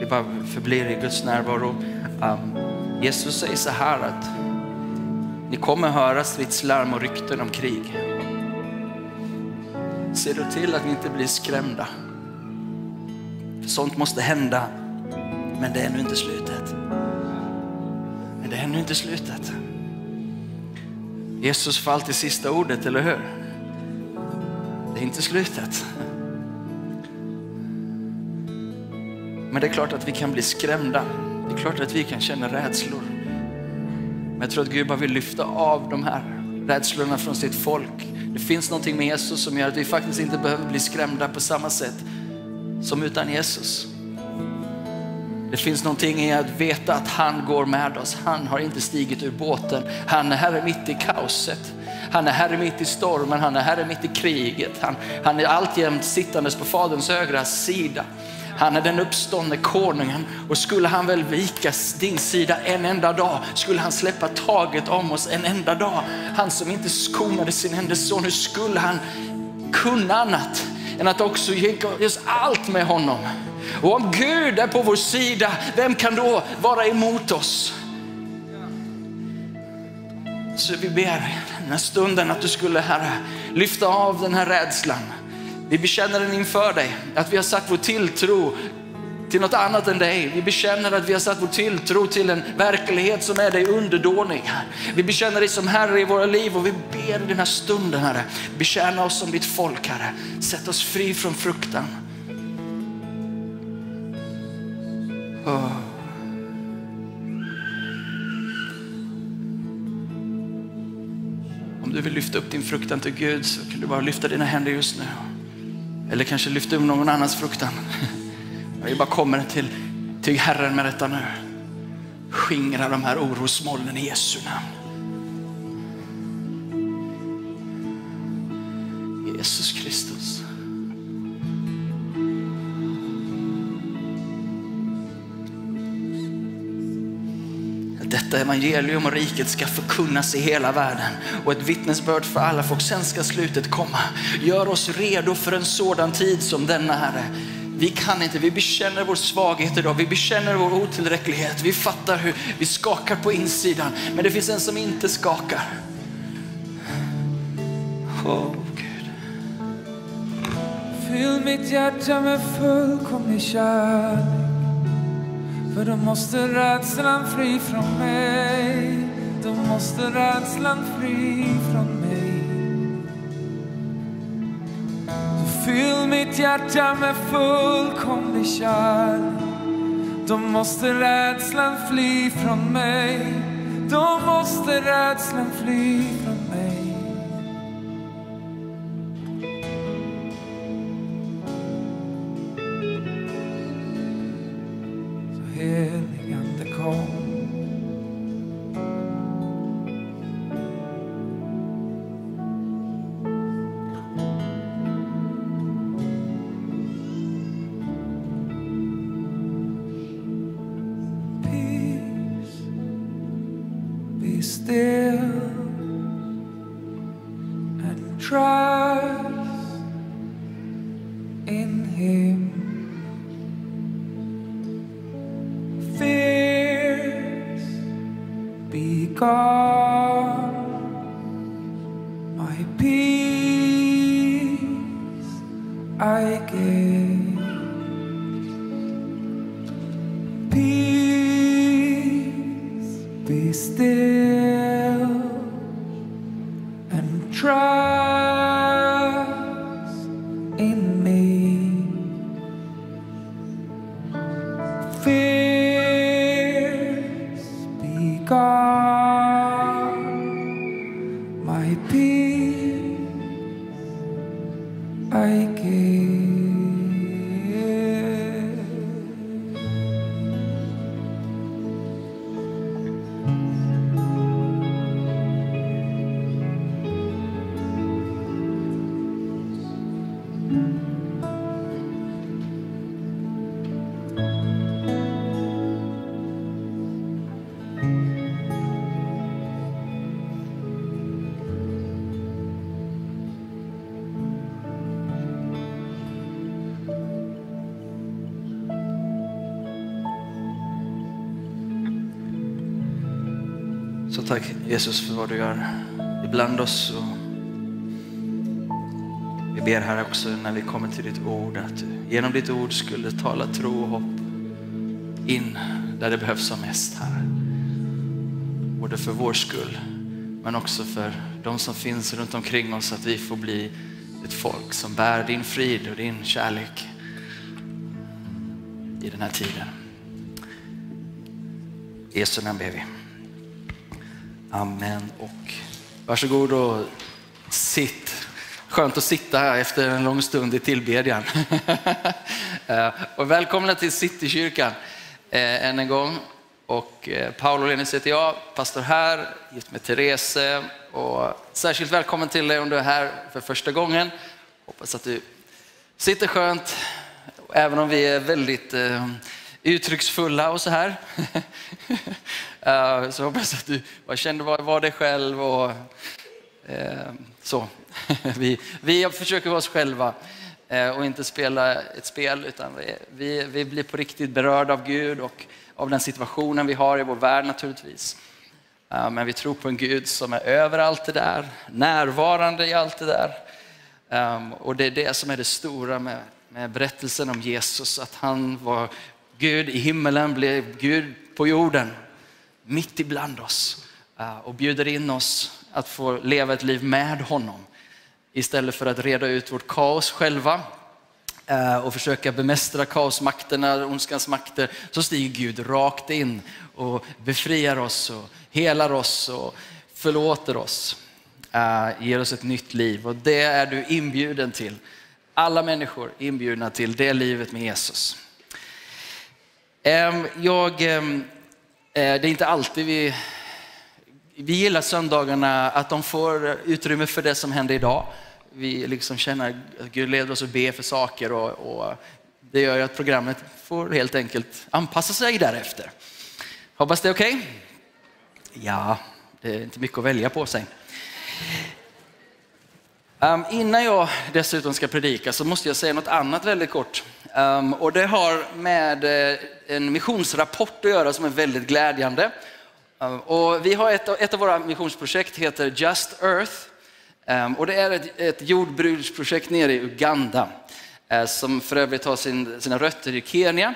vi bara förblir i Guds närvaro. Um, Jesus säger så här att ni kommer höra stridslarm och rykten om krig. Se då till att ni inte blir skrämda. För sånt måste hända, men det är ännu inte slutet. Men det är ännu inte slutet. Jesus får alltid sista ordet, eller hur? Det är inte slutet. Men det är klart att vi kan bli skrämda. Det är klart att vi kan känna rädslor. Men jag tror att Gud bara vill lyfta av de här rädslorna från sitt folk. Det finns någonting med Jesus som gör att vi faktiskt inte behöver bli skrämda på samma sätt som utan Jesus. Det finns någonting i att veta att han går med oss. Han har inte stigit ur båten. Han är här mitt i kaoset. Han är här mitt i stormen, han är här mitt i kriget. Han, han är alltjämt sittandes på Faderns högra sida. Han är den uppståndne konungen och skulle han väl vika din sida en enda dag, skulle han släppa taget om oss en enda dag. Han som inte skonade sin enda son, hur skulle han kunna annat än att också ge oss allt med honom? Och om Gud är på vår sida, vem kan då vara emot oss? Så vi ber den här stunden att du skulle Herre lyfta av den här rädslan. Vi bekänner den inför dig, att vi har satt vår tilltro till något annat än dig. Vi bekänner att vi har satt vår tilltro till en verklighet som är dig underdånig. Vi bekänner dig som Herre i våra liv och vi ber i den här stunden Herre, betjäna oss som ditt folk Herre. Sätt oss fri från fruktan. Oh. Om du vill lyfta upp din fruktan till Gud så kan du bara lyfta dina händer just nu. Eller kanske lyfta upp någon annans fruktan. Vi bara kommer till, till Herren med detta nu. Skingra de här orosmolnen i Jesu namn. Jesus detta evangelium och riket ska förkunnas i hela världen och ett vittnesbörd för alla folk. Sen ska slutet komma. Gör oss redo för en sådan tid som denna Herre. Vi kan inte, vi bekänner vår svaghet idag, vi bekänner vår otillräcklighet. Vi fattar hur vi skakar på insidan, men det finns en som inte skakar. Oh, Gud. Fyll mitt hjärta med fullkomlig kärlek för då måste rädslan fly från mig. Då måste rädslan fly från mig. Så fyll mitt hjärta med fullkomlig kärlek. Då måste rädslan fly från mig. Då måste rädslan fly Peace, be still and trust Så tack Jesus för vad du gör ibland oss. Och vi ber här också när vi kommer till ditt ord att du genom ditt ord skulle tala tro och hopp in där det behövs som mest här. Både för vår skull men också för de som finns runt omkring oss att vi får bli ett folk som bär din frid och din kärlek i den här tiden. I Jesu namn ber vi. Amen och varsågod och sitt. Skönt att sitta här efter en lång stund i tillbedjan. Eh, och välkomna till Citykyrkan eh, än en gång. Och eh, Paolo Lenis heter jag, pastor här, gift med Therese. Och särskilt välkommen till dig om du är här för första gången. Hoppas att du sitter skönt, även om vi är väldigt eh, uttrycksfulla och så här. Eh, så hoppas att du bara kände var dig själv och eh, så. vi, vi försöker vara oss själva eh, och inte spela ett spel utan vi, vi, vi blir på riktigt berörda av Gud och av den situationen vi har i vår värld naturligtvis. Men vi tror på en Gud som är över allt det där, närvarande i allt det där. Ehm, och det är det som är det stora med, med berättelsen om Jesus, att han var Gud i himmelen, blev Gud på jorden, mitt ibland oss eh, och bjuder in oss att få leva ett liv med honom istället för att reda ut vårt kaos själva eh, och försöka bemästra kaosmakterna, ondskans makter, så stiger Gud rakt in och befriar oss och helar oss och förlåter oss. Eh, ger oss ett nytt liv och det är du inbjuden till. Alla människor inbjudna till det livet med Jesus. Jag, Eh, det är inte alltid vi vi gillar söndagarna att de får utrymme för det som händer idag. Vi liksom känner att Gud leder oss att be för saker och, och det gör att programmet får helt enkelt anpassa sig därefter. Hoppas det är okej? Okay? Ja, det är inte mycket att välja på sig. Um, innan jag dessutom ska predika så måste jag säga något annat väldigt kort. Um, och det har med uh, en missionsrapport att göra som är väldigt glädjande. Um, och vi har ett, ett av våra missionsprojekt heter Just Earth. Och det är ett, ett jordbruksprojekt nere i Uganda uh, som för övrigt har sin, sina rötter i Kenya.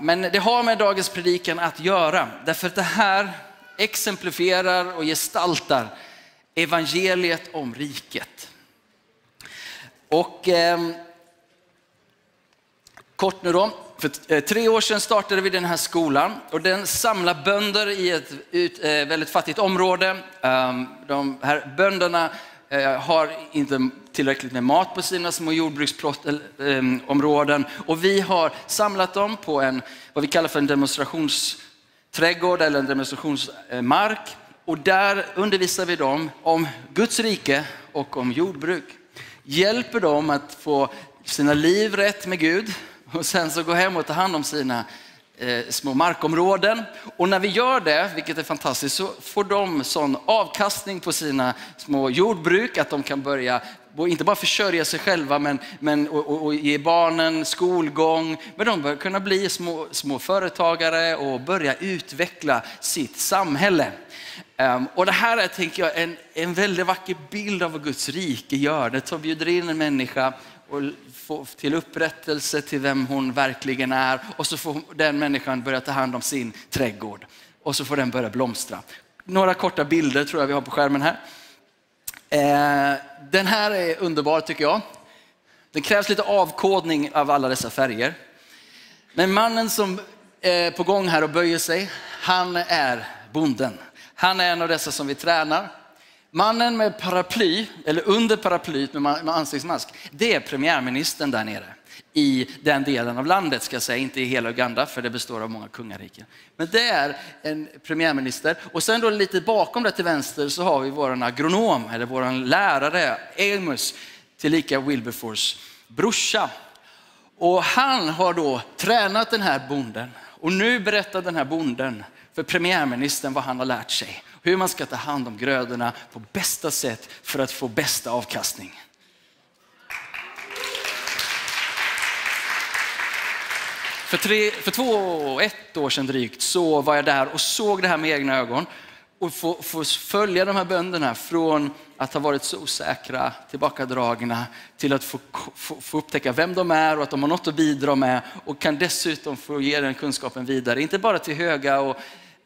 Men det har med dagens predikan att göra därför att det här exemplifierar och gestaltar evangeliet om riket. Och eh, kort nu då, för eh, tre år sedan startade vi den här skolan och den samlar bönder i ett eh, väldigt fattigt område. Ehm, de här bönderna eh, har inte tillräckligt med mat på sina små jordbruksområden ehm, och vi har samlat dem på en, vad vi kallar för en demonstrationsträdgård eller en demonstrationsmark. Och där undervisar vi dem om Guds rike och om jordbruk. Hjälper dem att få sina liv rätt med Gud och sen så gå hem och ta hand om sina eh, små markområden. Och när vi gör det, vilket är fantastiskt, så får de sån avkastning på sina små jordbruk att de kan börja inte bara försörja sig själva men, men, och, och, och ge barnen skolgång, men de bör kunna bli små, små företagare och börja utveckla sitt samhälle. Ehm, och det här är tänker jag, en, en väldigt vacker bild av vad Guds rike gör. Det bjuder in en människa och få till upprättelse till vem hon verkligen är. Och så får den människan börja ta hand om sin trädgård. Och så får den börja blomstra. Några korta bilder tror jag vi har på skärmen här. Eh, den här är underbar tycker jag. Det krävs lite avkodning av alla dessa färger. Men mannen som är på gång här och böjer sig, han är bonden. Han är en av dessa som vi tränar. Mannen med paraply, eller under paraplyet med ansiktsmask, det är premiärministern där nere i den delen av landet, ska jag säga, inte i hela Uganda för det består av många kungariken. Men det är en premiärminister och sen då lite bakom där till vänster så har vi vår agronom eller vår lärare Amos, tillika Wilberforce brorsa. Och han har då tränat den här bonden och nu berättar den här bonden för premiärministern vad han har lärt sig hur man ska ta hand om grödorna på bästa sätt för att få bästa avkastning. För, tre, för två, ett år sedan drygt så var jag där och såg det här med egna ögon. och få, få följa de här bönderna från att ha varit så osäkra, tillbakadragna, till att få, få, få upptäcka vem de är och att de har något att bidra med och kan dessutom få ge den kunskapen vidare. Inte bara till höga och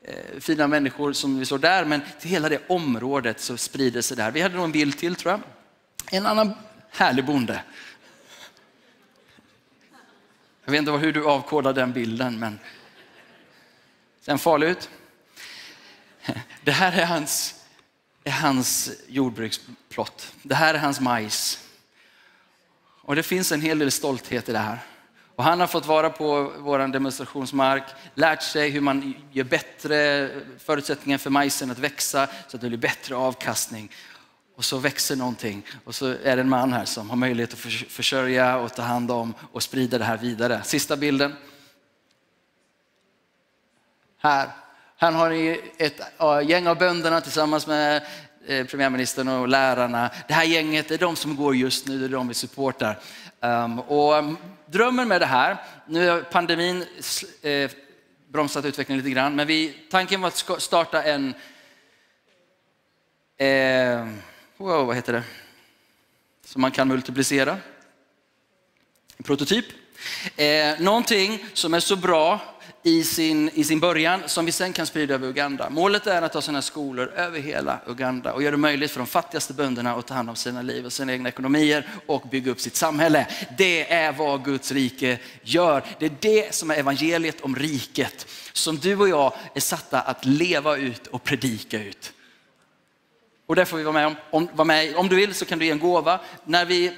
eh, fina människor som vi såg där, men till hela det området så sprider sig där. Vi hade nog en bild till tror jag. En annan härlig bonde. Jag vet inte hur du avkodar den bilden, men den farlig ut. Det här är hans, är hans jordbruksplott. Det här är hans majs. Och det finns en hel del stolthet i det här. Och han har fått vara på vår demonstrationsmark, lärt sig hur man gör bättre förutsättningar för majsen att växa så att det blir bättre avkastning. Och så växer någonting och så är det en man här som har möjlighet att försörja och ta hand om och sprida det här vidare. Sista bilden. Här han har ett gäng av bönderna tillsammans med eh, premiärministern och lärarna. Det här gänget är de som går just nu, det är de vi supportar. Ehm, och ehm, drömmen med det här, nu har pandemin eh, bromsat utvecklingen lite grann, men vi, tanken var att starta en, eh, wow, vad heter det, som man kan multiplicera. En prototyp. Eh, någonting som är så bra i sin, i sin början som vi sen kan sprida över Uganda. Målet är att ha sådana skolor över hela Uganda och göra det möjligt för de fattigaste bönderna att ta hand om sina liv och sina egna ekonomier och bygga upp sitt samhälle. Det är vad Guds rike gör. Det är det som är evangeliet om riket som du och jag är satta att leva ut och predika ut. Och det får vi vara med om. Om, vara med. om du vill så kan du ge en gåva. När vi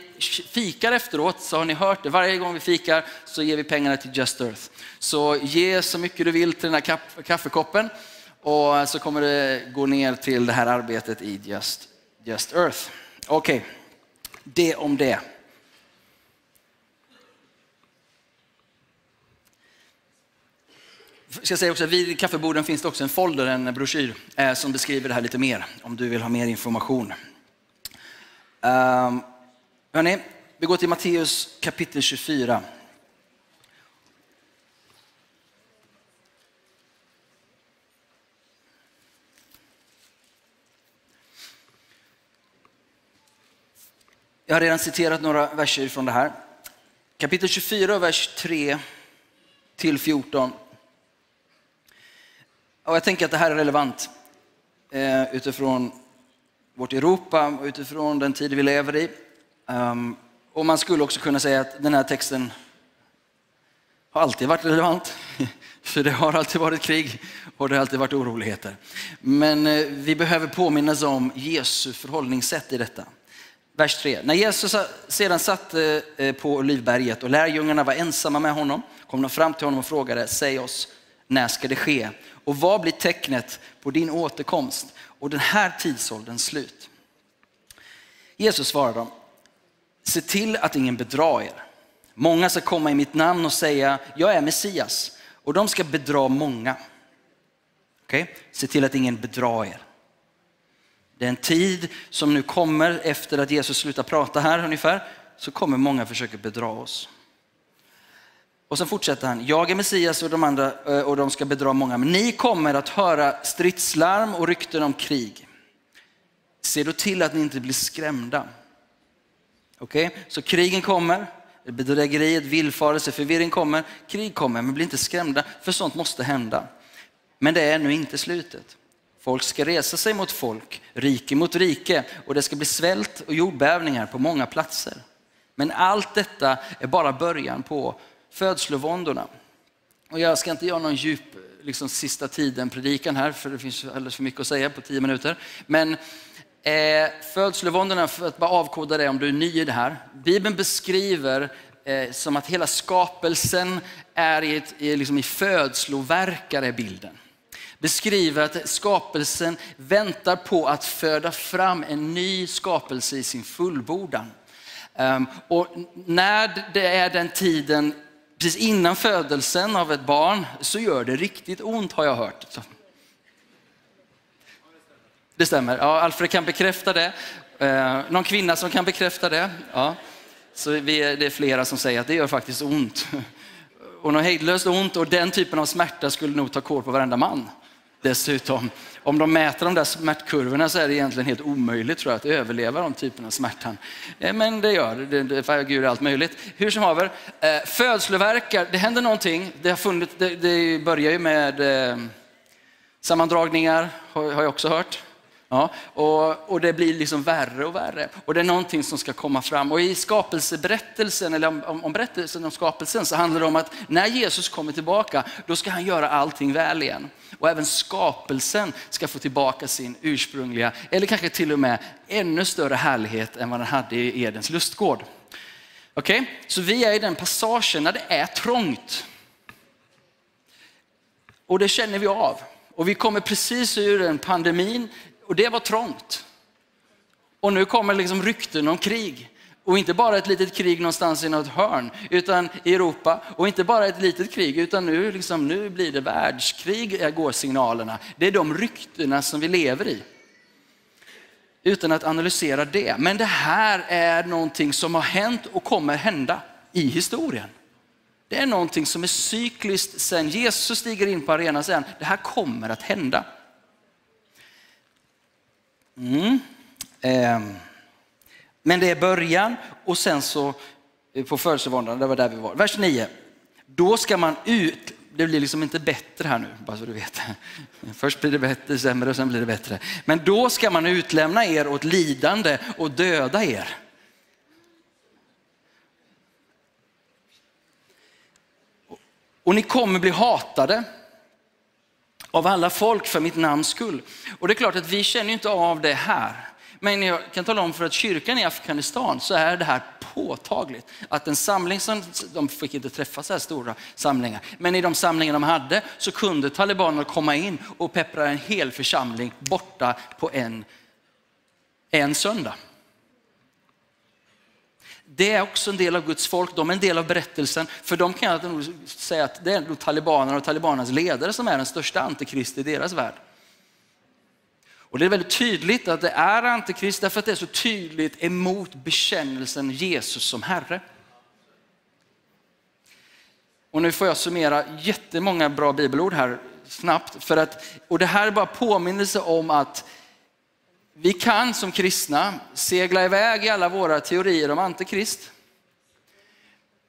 fikar efteråt så har ni hört det, varje gång vi fikar så ger vi pengarna till Just Earth. Så ge så mycket du vill till den här kaffekoppen och så kommer det gå ner till det här arbetet i Just, Just Earth. Okej, okay. det om det. Ska säga också, vid kaffeborden finns det också en folder, en broschyr eh, som beskriver det här lite mer om du vill ha mer information. Um, hörni, vi går till Matteus kapitel 24. Jag har redan citerat några verser från det här. Kapitel 24, vers 3 till 14. Och jag tänker att det här är relevant eh, utifrån vårt Europa och utifrån den tid vi lever i. Um, och man skulle också kunna säga att den här texten har alltid varit relevant. För det har alltid varit krig och det har alltid varit oroligheter. Men eh, vi behöver påminnas om Jesu förhållningssätt i detta. Vers 3. När Jesus sedan satt eh, på Olivberget och lärjungarna var ensamma med honom kom de fram till honom och frågade, säg oss, när ska det ske? Och vad blir tecknet på din återkomst och den här tidsålderns slut? Jesus svarade dem, se till att ingen bedrar er. Många ska komma i mitt namn och säga, jag är Messias. Och de ska bedra många. Okay? Se till att ingen bedrar er. Det är en tid som nu kommer efter att Jesus slutar prata här ungefär, så kommer många försöka bedra oss. Och så fortsätter han, jag är Messias och de andra eh, och de ska bedra många, men ni kommer att höra stridslarm och rykten om krig. Se då till att ni inte blir skrämda. Okej, okay? så krigen kommer, bedrägeriet, villfarelse, förvirring kommer, krig kommer, men bli inte skrämda, för sånt måste hända. Men det är nu inte slutet. Folk ska resa sig mot folk, rike mot rike och det ska bli svält och jordbävningar på många platser. Men allt detta är bara början på födslovåndorna. Och jag ska inte göra någon djup liksom, sista tiden predikan här, för det finns alldeles för mycket att säga på tio minuter. Men eh, födslovåndorna, för att bara avkoda det om du är ny i det här. Bibeln beskriver eh, som att hela skapelsen är i, ett, i, liksom i födsloverkare bilden beskriver att skapelsen väntar på att föda fram en ny skapelse i sin fullbordan. Ehm, och när det är den tiden precis innan födelsen av ett barn så gör det riktigt ont har jag hört. Det stämmer, ja, Alfred kan bekräfta det. Eh, någon kvinna som kan bekräfta det? Ja. Så vi det är flera som säger att det gör faktiskt ont. Och något hejdlöst ont och den typen av smärta skulle nog ta kål på varenda man dessutom. Om de mäter de där smärtkurvorna så är det egentligen helt omöjligt tror jag, att överleva de typerna av smärtan. Eh, men det gör det, det för Gud är allt möjligt. Hur som haver, eh, födslovärkar, det händer någonting. Det, har funnit, det, det börjar ju med eh, sammandragningar, har jag också hört. Ja, och, och, det blir liksom värre och värre. Och det är någonting som ska komma fram. Och i skapelseberättelsen, eller om, om berättelsen om skapelsen, så handlar det om att när Jesus kommer tillbaka, då ska han göra allting väl igen. Och även skapelsen ska få tillbaka sin ursprungliga, eller kanske till och med ännu större härlighet än vad den hade i Edens lustgård. Okej, okay? så vi är i den passagen när det är trångt. Och det känner vi av. Och vi kommer precis ur en pandemin och det var trångt. Och nu kommer liksom rykten om krig. Och inte bara ett litet krig någonstans i något hörn, utan i Europa. Och inte bara ett litet krig, utan nu, liksom, nu blir det världskrig, går signalerna. Det är de ryktena som vi lever i. Utan att analysera det. Men det här är någonting som har hänt och kommer hända i historien. Det är någonting som är cykliskt sen Jesus stiger in på arenan sen. Det här kommer att hända. Mm. Ehm. Men det är början och sen så eh, på födelsevåndan, det var där vi var. Vers 9. Då ska man ut, det blir liksom inte bättre här nu, bara så du vet. Först blir det bättre, sämre och sen blir det bättre. Men då ska man utlämna er åt lidande och döda er. Och ni kommer bli hatade av alla folk för mitt namns skull. Och det är klart att vi känner inte av det här. Men jag kan tala om för att kyrkan i Afghanistan så är det här påtagligt. Att en samling som, de fick inte träffa så här stora samlingar, men i de samlingar de hade så kunde talibanerna komma in och peppra en hel församling borta på en, en söndag. Det är också en del av Guds folk, de är en del av berättelsen. För de kan jag nog säga att det är nog talibanerna och talibanernas ledare som är den största antikrist i deras värld. Och det är väldigt tydligt att det är antikrist därför att det är så tydligt emot bekännelsen Jesus som Herre. Och nu får jag summera jättemånga bra bibelord här snabbt. För att, och det här är bara påminnelse om att vi kan som kristna segla iväg i alla våra teorier om antikrist.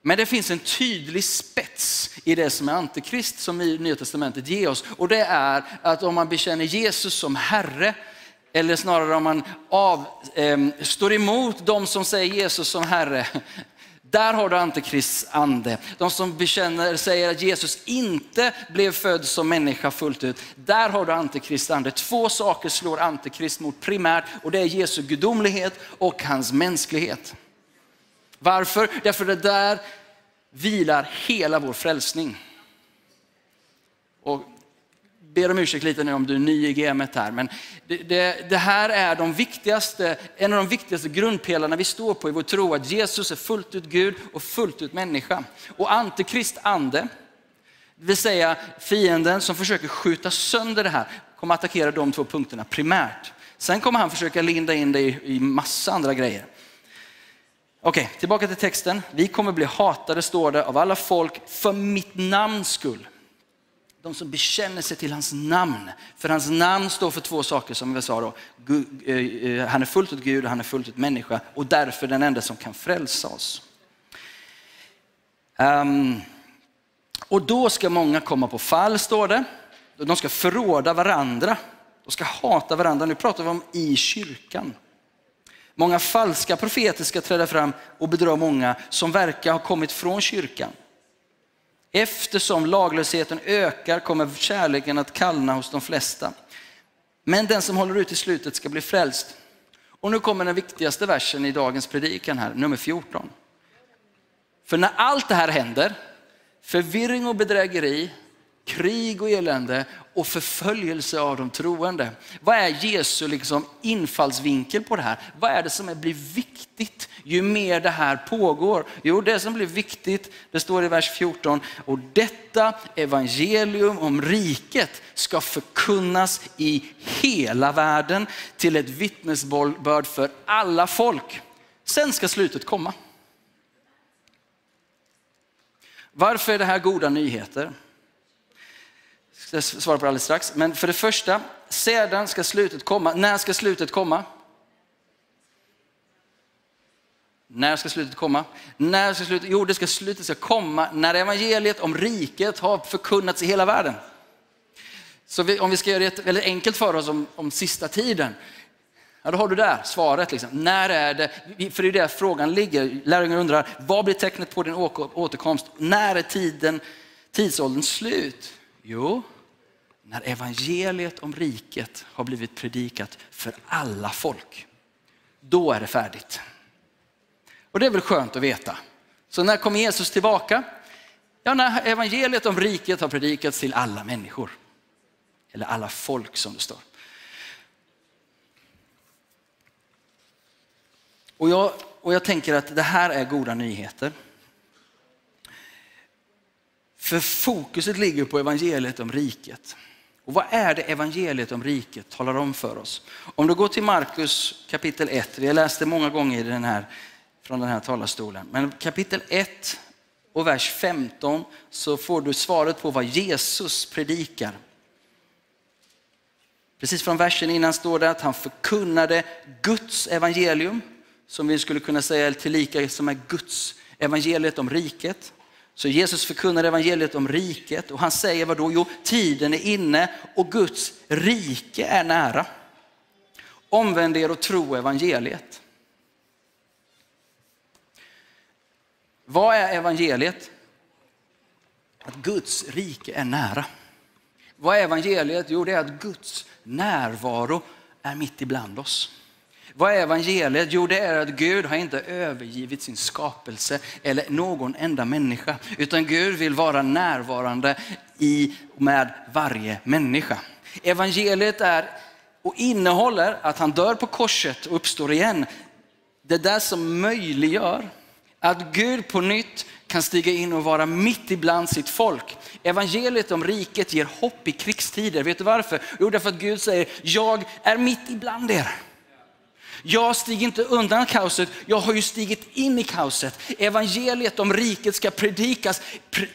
Men det finns en tydlig spets i det som är antikrist som i Nya Testamentet ger oss. Och det är att om man bekänner Jesus som Herre, eller snarare om man av, eh, står emot de som säger Jesus som Herre, där har du antikrists ande. De som bekänner, säger att Jesus inte blev född som människa fullt ut. Där har du antikrists ande. Två saker slår antikrist mot primärt och det är Jesu gudomlighet och hans mänsklighet. Varför? Därför det där vilar hela vår frälsning. Och ber om ursäkt lite nu om du är ny i gamet här, men det, det, det, här är de viktigaste, en av de viktigaste grundpelarna vi står på i vår tro, att Jesus är fullt ut Gud och fullt ut människa. Och antikrist ande, det vill säga fienden som försöker skjuta sönder det här, kommer attackera de två punkterna primärt. Sen kommer han försöka linda in det i, i massa andra grejer. Okej, tillbaka till texten. Vi kommer bli hatade, står det, av alla folk för mitt namns skull. De som bekänner sig till hans namn. För hans namn står för två saker som vi sa då. Eh, eh, han är fullt ut Gud och han är fullt ut människa och därför den enda som kan frälsa oss. Um, och då ska många komma på fall, står det. De ska förråda varandra. De ska hata varandra. Nu pratar vi om i kyrkan. Många falska profeter ska träda fram och bedra många som verkar ha kommit från kyrkan. Eftersom laglösheten ökar kommer kärleken att kallna hos de flesta. Men den som håller ut i slutet ska bli frälst. Och nu kommer den viktigaste versen i dagens predikan här, nummer 14. För när allt det här händer, förvirring och bedrägeri, krig och elände och förföljelse av de troende. Vad är Jesu liksom infallsvinkel på det här? Vad är det som blir viktigt ju mer det här pågår? Jo, det som blir viktigt, det står i vers 14, och detta evangelium om riket ska förkunnas i hela världen till ett vittnesbörd för alla folk. Sen ska slutet komma. Varför är det här goda nyheter? Jag ska svara på det alldeles strax. Men för det första, sedan ska slutet komma. När ska slutet komma? När ska slutet komma? När ska slutet? Jo, det ska slutet ska komma när evangeliet om riket har förkunnats i hela världen. Så vi, om vi ska göra det väldigt enkelt för oss om, om sista tiden, ja, då har du där svaret. Liksom. När är det? För det är där frågan ligger. Lärjungarna undrar, vad blir tecknet på din återkomst? När är tiden, tidsåldern slut? Jo, när evangeliet om riket har blivit predikat för alla folk. Då är det färdigt. Och det är väl skönt att veta. Så när kommer Jesus tillbaka? Ja, när evangeliet om riket har predikats till alla människor. Eller alla folk som det står. Och jag, och jag tänker att det här är goda nyheter. För fokuset ligger på evangeliet om riket. Och vad är det evangeliet om riket talar om för oss? Om du går till Markus kapitel 1, vi har läst det många gånger i den här, från den här talarstolen, men kapitel 1 och vers 15 så får du svaret på vad Jesus predikar. Precis från versen innan står det att han förkunnade Guds evangelium, som vi skulle kunna säga tillika som är Guds evangeliet om riket. Så Jesus förkunnar evangeliet om riket och han säger vad då? Jo, tiden är inne och Guds rike är nära. Omvänd er och tro evangeliet. Vad är evangeliet? Att Guds rike är nära. Vad är evangeliet? Jo, det är att Guds närvaro är mitt ibland oss. Vad är evangeliet? Jo, det är att Gud har inte övergivit sin skapelse eller någon enda människa, utan Gud vill vara närvarande i med varje människa. Evangeliet är och innehåller att han dör på korset och uppstår igen. Det där som möjliggör att Gud på nytt kan stiga in och vara mitt ibland sitt folk. Evangeliet om riket ger hopp i krigstider. Vet du varför? Jo, därför att Gud säger, jag är mitt ibland er. Jag stiger inte undan kaoset, jag har ju stigit in i kaoset. Evangeliet om riket ska predikas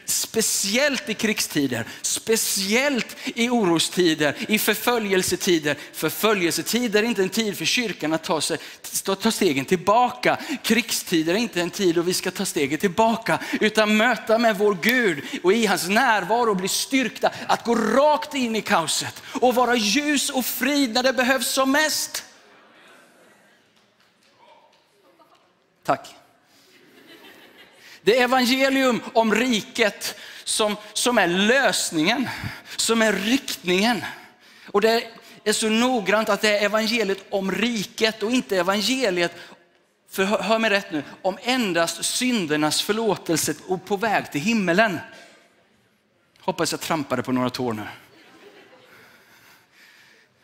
speciellt i krigstider, speciellt i orostider, i förföljelsetider. Förföljelsetider är inte en tid för kyrkan att ta, sig, ta stegen tillbaka. Krigstider är inte en tid då vi ska ta steget tillbaka, utan möta med vår Gud och i hans närvaro bli styrkta att gå rakt in i kaoset och vara ljus och frid när det behövs som mest. Tack. Det är evangelium om riket som, som är lösningen, som är riktningen. Och det är så noggrant att det är evangeliet om riket och inte evangeliet, för hör mig rätt nu, om endast syndernas förlåtelse och på väg till himmelen. Hoppas jag trampade på några tår nu.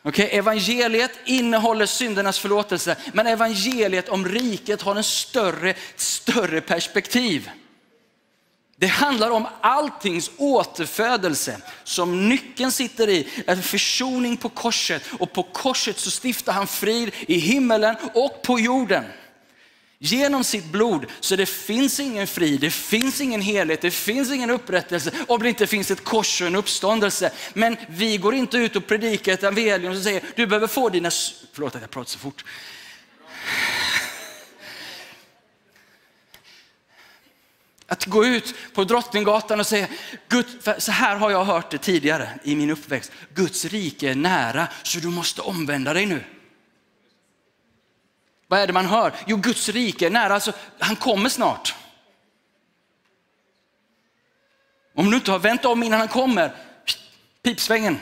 Okay, evangeliet innehåller syndernas förlåtelse, men evangeliet om riket har en större, större perspektiv. Det handlar om alltings återfödelse som nyckeln sitter i, en försoning på korset och på korset så stiftar han frid i himmelen och på jorden genom sitt blod. Så det finns ingen frid, det finns ingen helhet, det finns ingen upprättelse om det inte finns ett kors och en uppståndelse. Men vi går inte ut och predikar ett evangelium som säger du behöver få dina... Förlåt att jag pratar så fort. Att gå ut på Drottninggatan och säga, Gud, så här har jag hört det tidigare i min uppväxt. Guds rike är nära så du måste omvända dig nu. Vad är det man hör? Jo, Guds rike är nära, alltså, han kommer snart. Om du inte har vänt om innan han kommer, pipsvängen.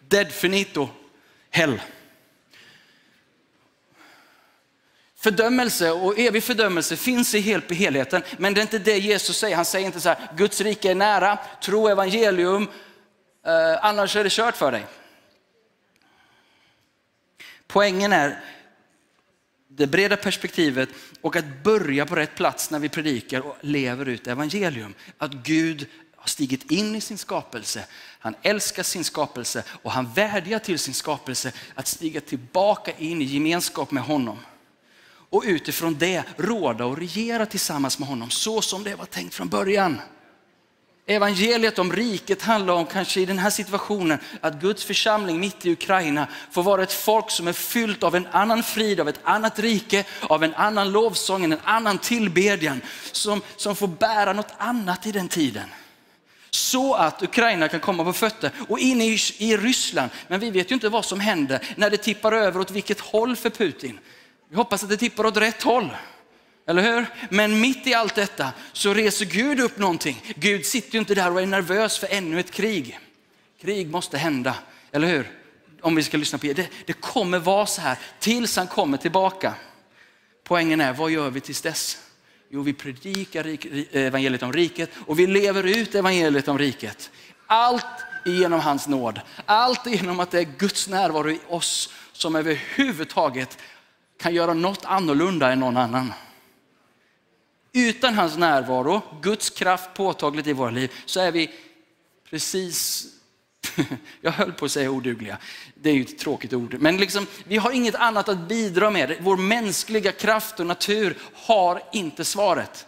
Dead finito, hell. Fördömelse och evig fördömelse finns i helheten, men det är inte det Jesus säger. Han säger inte så här, Guds rike är nära, tro evangelium, eh, annars är det kört för dig. Poängen är det breda perspektivet och att börja på rätt plats när vi predikar och lever ut evangelium. Att Gud har stigit in i sin skapelse. Han älskar sin skapelse och han vädjar till sin skapelse att stiga tillbaka in i gemenskap med honom. Och utifrån det råda och regera tillsammans med honom så som det var tänkt från början. Evangeliet om riket handlar om, kanske i den här situationen, att Guds församling mitt i Ukraina får vara ett folk som är fyllt av en annan frid, av ett annat rike, av en annan lovsång, en annan tillbedjan. Som, som får bära något annat i den tiden. Så att Ukraina kan komma på fötter och in i, i Ryssland. Men vi vet ju inte vad som händer när det tippar över åt vilket håll för Putin. Vi hoppas att det tippar åt rätt håll. Eller hur? Men mitt i allt detta så reser Gud upp någonting. Gud sitter ju inte där och är nervös för ännu ett krig. Krig måste hända, eller hur? Om vi ska lyssna på er. Det, det kommer vara så här tills han kommer tillbaka. Poängen är, vad gör vi tills dess? Jo, vi predikar evangeliet om riket och vi lever ut evangeliet om riket. Allt genom hans nåd. Allt genom att det är Guds närvaro i oss som överhuvudtaget kan göra något annorlunda än någon annan. Utan hans närvaro, Guds kraft påtagligt i våra liv, så är vi precis, jag höll på att säga odugliga, det är ju ett tråkigt ord, men liksom, vi har inget annat att bidra med. Vår mänskliga kraft och natur har inte svaret.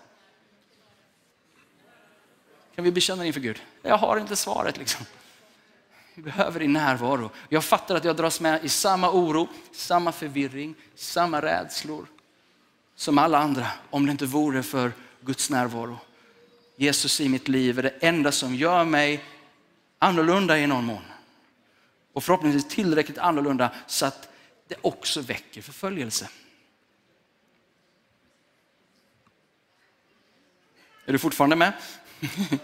Kan vi bekänna det inför Gud? Jag har inte svaret liksom. Vi behöver din närvaro. Jag fattar att jag dras med i samma oro, samma förvirring, samma rädslor som alla andra om det inte vore för Guds närvaro. Jesus i mitt liv är det enda som gör mig annorlunda i någon mån. Och förhoppningsvis tillräckligt annorlunda så att det också väcker förföljelse. Är du fortfarande med?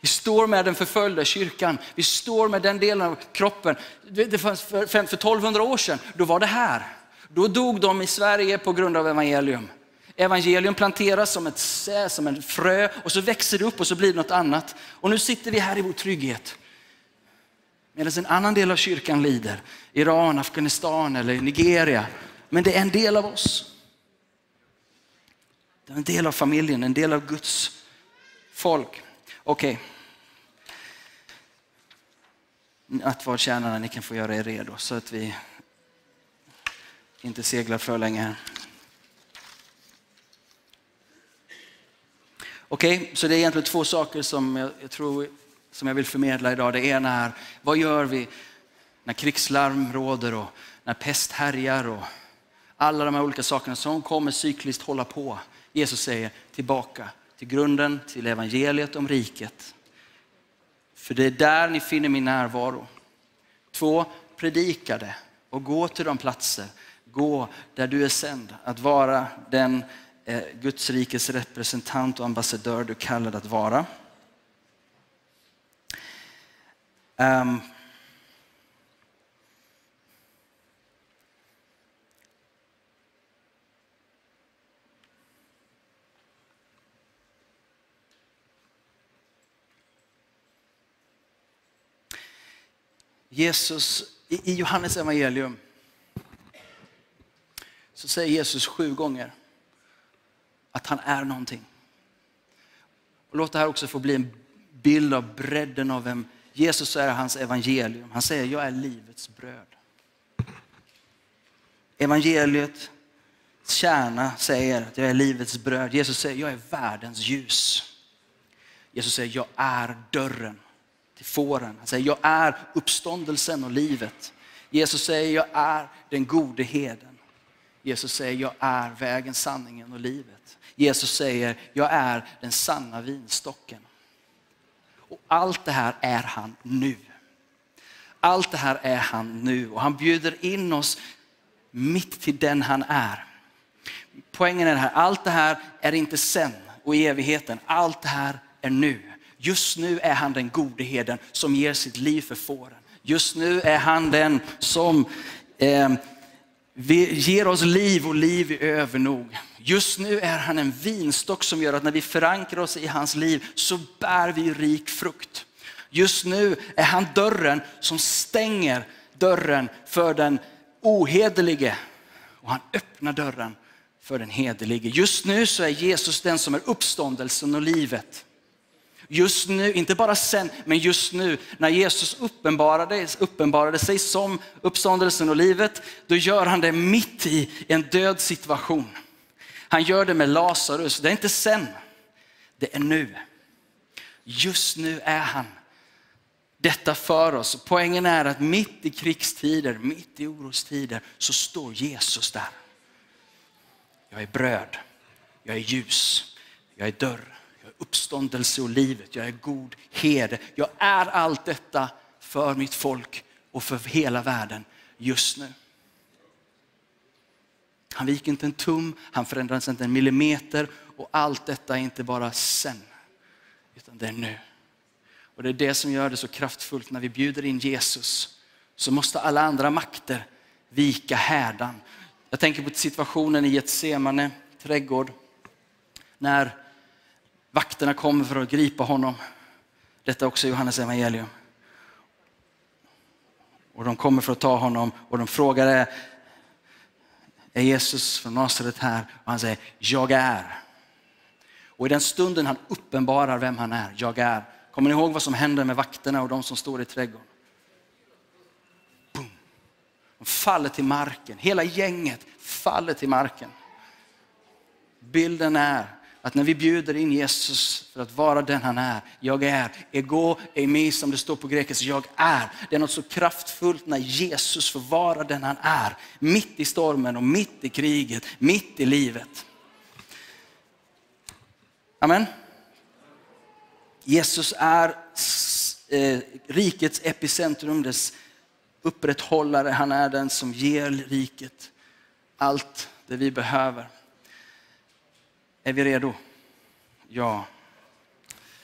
Vi står med den förföljda kyrkan. Vi står med den delen av kroppen. Det fanns för, för 1200 år sedan, då var det här. Då dog de i Sverige på grund av evangelium. Evangelium planteras som ett sä, som en frö och så växer det upp och så blir det något annat. Och nu sitter vi här i vår trygghet. Medan en annan del av kyrkan lider. Iran, Afghanistan eller Nigeria. Men det är en del av oss. Det är en del av familjen, en del av Guds folk. Okej. Okay. Nattvardstjänarna, ni kan få göra er redo så att vi inte seglar för länge. Okej, okay, så det är egentligen två saker som jag, jag, tror som jag vill förmedla idag. Det ena är, vad gör vi när krigslarm råder och när pest härjar och alla de här olika sakerna som kommer cykliskt hålla på. Jesus säger tillbaka till grunden, till evangeliet om riket. För det är där ni finner min närvaro. Två, predika det och gå till de platser Gå där du är sänd, att vara den eh, Guds rikes representant och ambassadör du kallad att vara. Um, Jesus i Johannes evangelium så säger Jesus sju gånger att han är någonting. Och låt det här också få bli en bild av bredden av vem Jesus är, hans evangelium. Han säger, jag är livets bröd. Evangeliet kärna säger att jag är livets bröd. Jesus säger, jag är världens ljus. Jesus säger, jag är dörren till fåren. Han säger, jag är uppståndelsen och livet. Jesus säger, jag är den gode heden. Jesus säger, jag är vägen, sanningen och livet. Jesus säger, jag är den sanna vinstocken. Och allt det här är han nu. Allt det här är han nu och han bjuder in oss mitt till den han är. Poängen är det här, allt det här är inte sen och i evigheten. Allt det här är nu. Just nu är han den gode heden som ger sitt liv för fåren. Just nu är han den som eh, vi ger oss liv och liv i övernog. Just nu är han en vinstock som gör att när vi förankrar oss i hans liv så bär vi rik frukt. Just nu är han dörren som stänger dörren för den ohederlige och han öppnar dörren för den hederlige. Just nu så är Jesus den som är uppståndelsen och livet just nu, inte bara sen, men just nu, när Jesus uppenbarade, uppenbarade sig som uppståndelsen och livet, då gör han det mitt i en död situation. Han gör det med Lazarus, det är inte sen, det är nu. Just nu är han detta för oss. Poängen är att mitt i krigstider, mitt i orostider så står Jesus där. Jag är bröd, jag är ljus, jag är dörr, uppståndelse och livet, jag är god herde. Jag är allt detta för mitt folk och för hela världen just nu. Han viker inte en tum, han förändras inte en millimeter och allt detta är inte bara sen, utan det är nu. Och det är det som gör det så kraftfullt när vi bjuder in Jesus. Så måste alla andra makter vika härdan. Jag tänker på situationen i Getsemane trädgård. När vakterna kommer för att gripa honom. Detta är också Johannes evangelium. Och de kommer för att ta honom och de frågar är, är Jesus från Nasaret här? Och han säger, jag är. Och i den stunden han uppenbarar vem han är, jag är, Kommer ni ihåg vad som händer med vakterna och de som står i trädgården? Boom. De faller till marken. Hela gänget faller till marken. Bilden är att när vi bjuder in Jesus för att vara den han är, jag är, ego, emi som det står på grekiska, jag är. Det är något så kraftfullt när Jesus får vara den han är. Mitt i stormen och mitt i kriget, mitt i livet. Amen. Jesus är eh, rikets epicentrum, dess upprätthållare. Han är den som ger riket allt det vi behöver. Är vi redo? Ja.